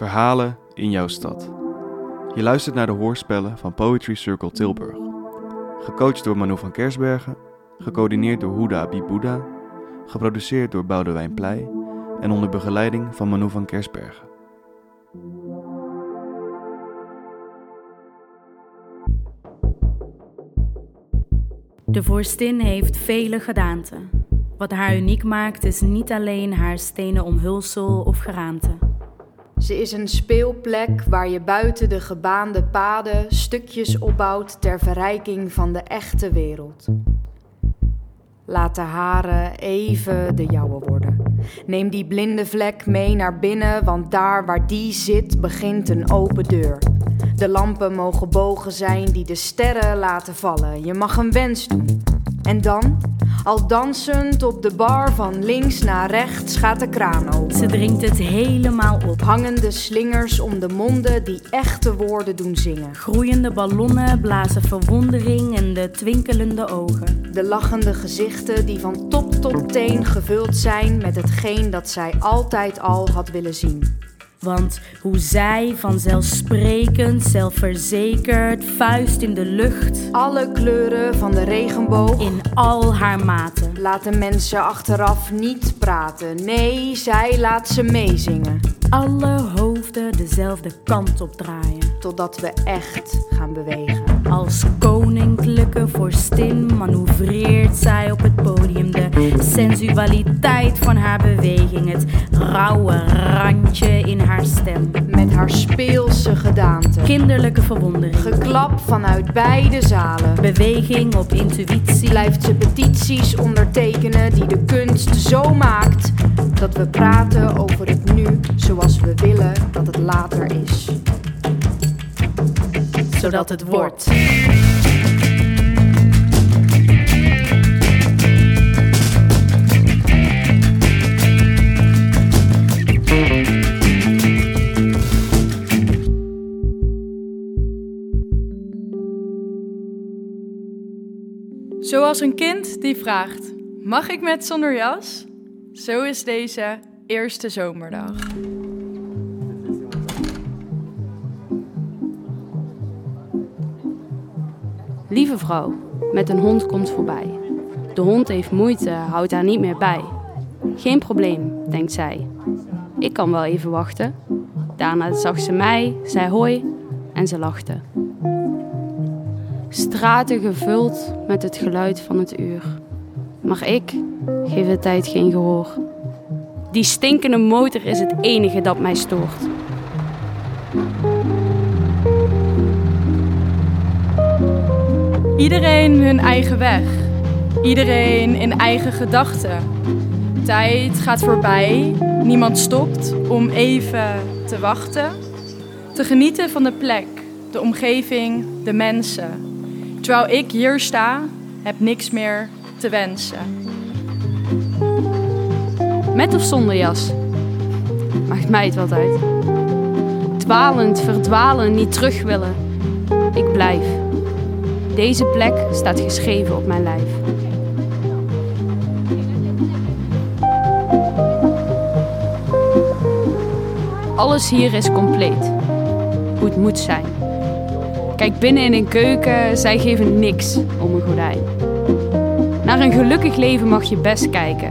Verhalen in jouw stad. Je luistert naar de hoorspellen van Poetry Circle Tilburg. Gecoacht door Manu van Kersbergen, gecoördineerd door Huda Abibuda, geproduceerd door Boudewijn Pleij en onder begeleiding van Manu van Kersbergen. De vorstin heeft vele gedaanten. Wat haar uniek maakt is niet alleen haar stenen omhulsel of geraamte. Ze is een speelplek waar je buiten de gebaande paden stukjes opbouwt ter verrijking van de echte wereld. Laat de haren even de jouwe worden. Neem die blinde vlek mee naar binnen, want daar waar die zit begint een open deur. De lampen mogen bogen zijn die de sterren laten vallen. Je mag een wens doen. En dan, al dansend op de bar van links naar rechts, gaat de kraan open. Ze drinkt het helemaal op. Hangende slingers om de monden die echte woorden doen zingen. Groeiende ballonnen blazen verwondering in de twinkelende ogen. De lachende gezichten die van top tot teen gevuld zijn met hetgeen dat zij altijd al had willen zien. Want hoe zij vanzelfsprekend, zelfverzekerd, vuist in de lucht, Alle kleuren van de regenboog in al haar maten. laten mensen achteraf niet praten. Nee, zij laat ze meezingen. Alle hoofden dezelfde kant op draaien. Totdat we echt gaan bewegen. Als koninklijke vorstin manoeuvreert zij op het podium de sensualiteit van haar beweging, het rauwe randje in haar stem, Met haar speelse gedaante. kinderlijke verwondering, Geklap vanuit beide zalen. beweging op intuïtie, Blijft ze petities ondertekenen die de kunst zo maakt dat we praten over het nu zoals we willen dat het later is. zodat het wordt. Zoals een kind die vraagt: Mag ik met zonder jas? Zo is deze eerste zomerdag. Lieve vrouw, met een hond komt voorbij. De hond heeft moeite, houdt haar niet meer bij. Geen probleem, denkt zij. Ik kan wel even wachten. Daarna zag ze mij, zei hoi en ze lachte. Straten gevuld met het geluid van het uur. Maar ik geef de tijd geen gehoor. Die stinkende motor is het enige dat mij stoort. Iedereen hun eigen weg. Iedereen in eigen gedachten. Tijd gaat voorbij. Niemand stopt om even te wachten. Te genieten van de plek, de omgeving, de mensen. Terwijl ik hier sta, heb niks meer te wensen. Met of zonder jas? Maakt mij het wat uit. Dwalend, verdwalen, niet terug willen. Ik blijf. Deze plek staat geschreven op mijn lijf. Alles hier is compleet. Hoe het moet zijn. Kijk binnen in een keuken, zij geven niks om een gordijn. Naar een gelukkig leven mag je best kijken.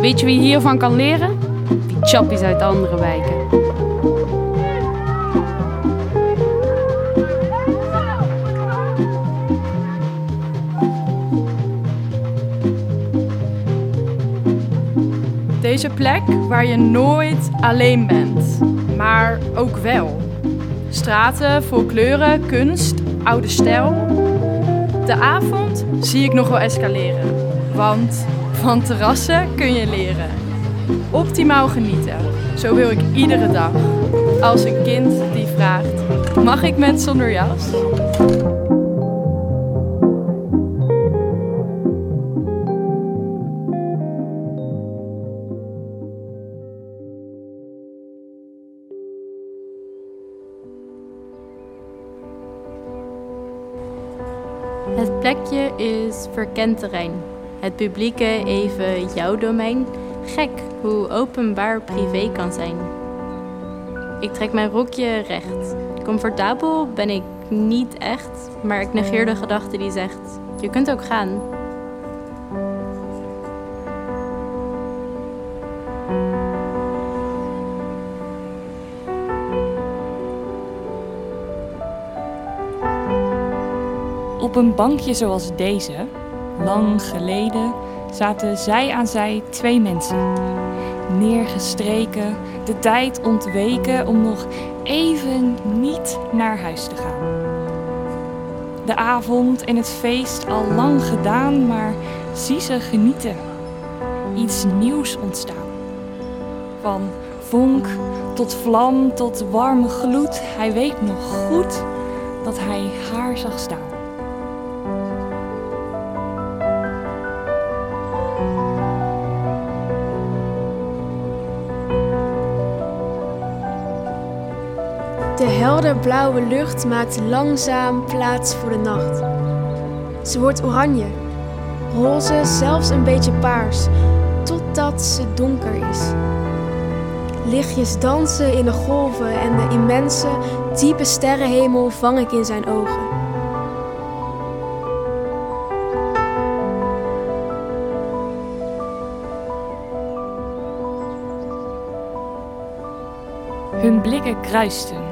Weet je wie hiervan kan leren? Die chappies uit de andere wijken. Deze plek waar je nooit alleen bent, maar ook wel. Straten vol kleuren, kunst, oude stijl. De avond zie ik nog wel escaleren, want van terrassen kun je leren. Optimaal genieten, zo wil ik iedere dag. Als een kind die vraagt, mag ik met zonder jas? Plekje is verkend terrein. Het publieke even jouw domein. Gek hoe openbaar privé kan zijn. Ik trek mijn rokje recht. Comfortabel ben ik niet echt, maar ik negeer de gedachte die zegt: Je kunt ook gaan. Op een bankje zoals deze, lang geleden, zaten zij aan zij twee mensen. Neergestreken, de tijd ontweken om nog even niet naar huis te gaan. De avond en het feest al lang gedaan, maar zie ze genieten. Iets nieuws ontstaan. Van vonk tot vlam tot warme gloed, hij weet nog goed dat hij haar zag staan. De helderblauwe lucht maakt langzaam plaats voor de nacht. Ze wordt oranje, roze, zelfs een beetje paars, totdat ze donker is. Lichtjes dansen in de golven en de immense, diepe sterrenhemel vang ik in zijn ogen. Hun blikken kruisten.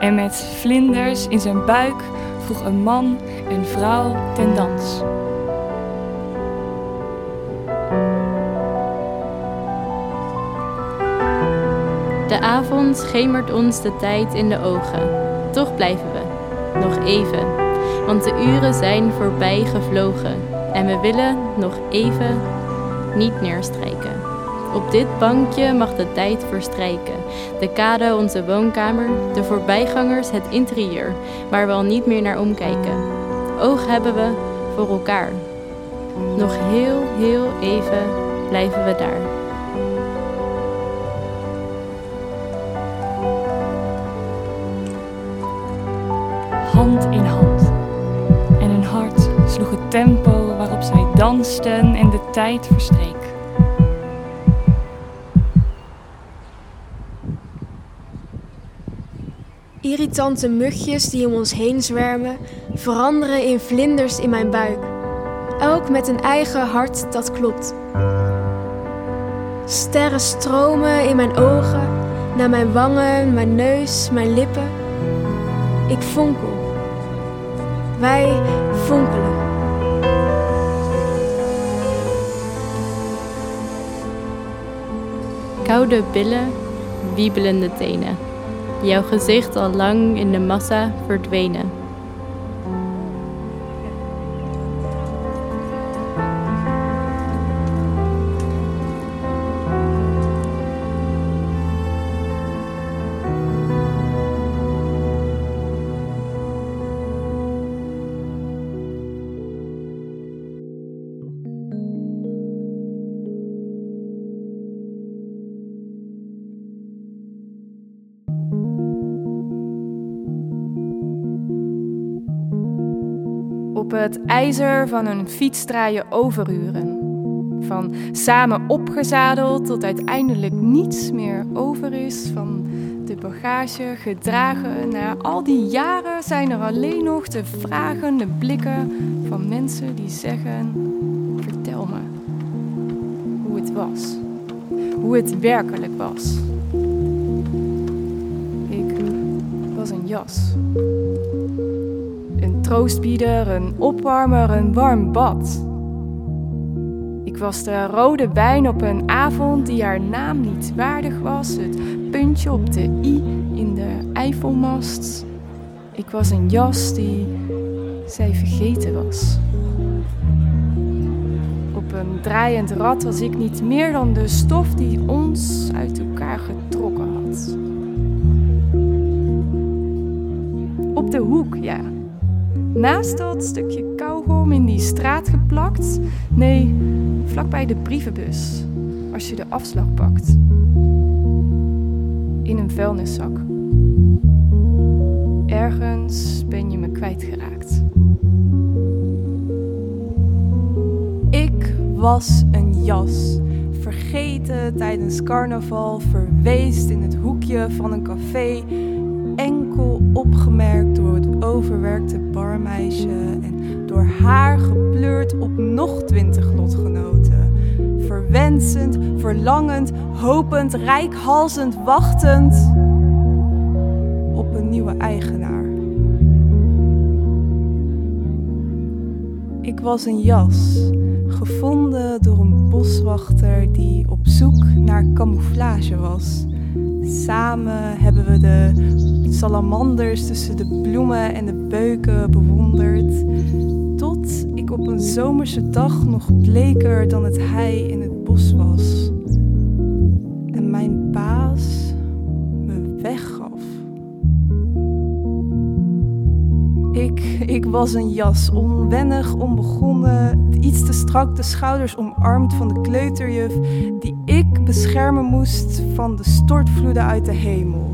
En met vlinders in zijn buik vroeg een man een vrouw ten dans. De avond schemert ons de tijd in de ogen. Toch blijven we. Nog even. Want de uren zijn voorbij gevlogen. En we willen nog even niet neerstrijken. Op dit bankje mag de tijd verstrijken. De kade onze woonkamer, de voorbijgangers het interieur, waar we al niet meer naar omkijken. Oog hebben we voor elkaar. Nog heel, heel even blijven we daar. hand in hand. En hun hart sloeg het tempo waarop zij dansten en de tijd verstreek. Irritante mugjes die om ons heen zwermen, veranderen in vlinders in mijn buik. Elk met een eigen hart dat klopt. Sterren stromen in mijn ogen, naar mijn wangen, mijn neus, mijn lippen. Ik fonkel. Wij fonkelen. Koude billen, wiebelende tenen. Jouw gezicht al lang in de massa verdwenen. Op het ijzer van een fiets draaien overuren. Van samen opgezadeld tot uiteindelijk niets meer over is. Van de bagage gedragen. Na al die jaren zijn er alleen nog de vragende blikken van mensen die zeggen: Vertel me hoe het was. Hoe het werkelijk was. Ik was een jas troostbieder, een opwarmer, een warm bad. Ik was de rode wijn op een avond die haar naam niet waardig was, het puntje op de i in de Eifelmast. Ik was een jas die zij vergeten was. Op een draaiend rad was ik niet meer dan de stof die ons uit elkaar getrokken had. Op de hoek, ja. Naast dat stukje kauwgom in die straat geplakt? Nee, vlakbij de brievenbus, als je de afslag pakt. In een vuilniszak. Ergens ben je me kwijtgeraakt. Ik was een jas, vergeten tijdens carnaval, verweest in het hoekje van een café, enkel opgemerkt door het overwerkte barmeisje en door haar gepleurd op nog twintig lotgenoten. Verwensend, verlangend, hopend, rijkhalzend, wachtend op een nieuwe eigenaar. Ik was een jas, gevonden door een boswachter die op zoek naar camouflage was. Samen hebben we de salamanders tussen de bloemen en de beuken bewonderd. Tot ik op een zomerse dag nog bleker dan het hij in het bos was. En mijn baas me weggaf. Ik, ik was een jas, onwennig, onbegonnen, iets te strak de schouders omarmd van de kleuterjuf, die ik beschermen moest van de stortvloeden uit de hemel.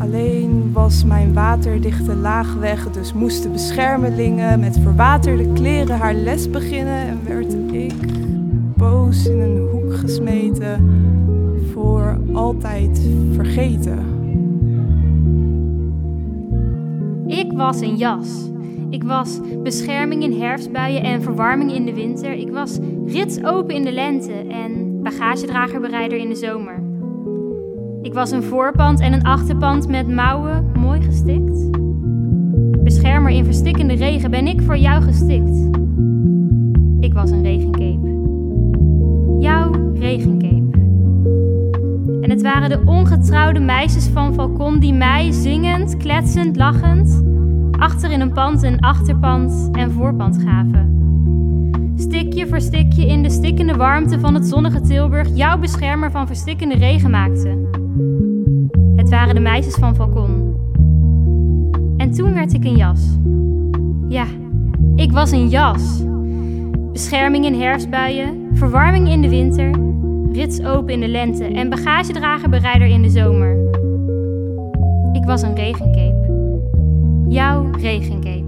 Alleen was mijn waterdichte laag weg, dus moesten beschermelingen met verwaterde kleren haar les beginnen en werd ik boos in een hoek gesmeten, voor altijd vergeten. Ik was een jas. Ik was bescherming in herfstbuien en verwarming in de winter. Ik was rits open in de lente en bagagedragerbereider in de zomer. Ik was een voorpand en een achterpand met mouwen, mooi gestikt. Beschermer in verstikkende regen ben ik voor jou gestikt. Ik was een regencape. Jouw regencape. En het waren de ongetrouwde meisjes van Falcon die mij zingend, kletsend, lachend achter in een pand een achterpand en voorpand gaven. Stikje voor stikje in de stikkende warmte van het zonnige Tilburg jouw beschermer van verstikkende regen maakte. Het waren de meisjes van Falcon. En toen werd ik een jas. Ja, ik was een jas. Bescherming in herfstbuien, verwarming in de winter, rits open in de lente en bagagedragerbereider in de zomer. Ik was een regencape. Jouw regencape.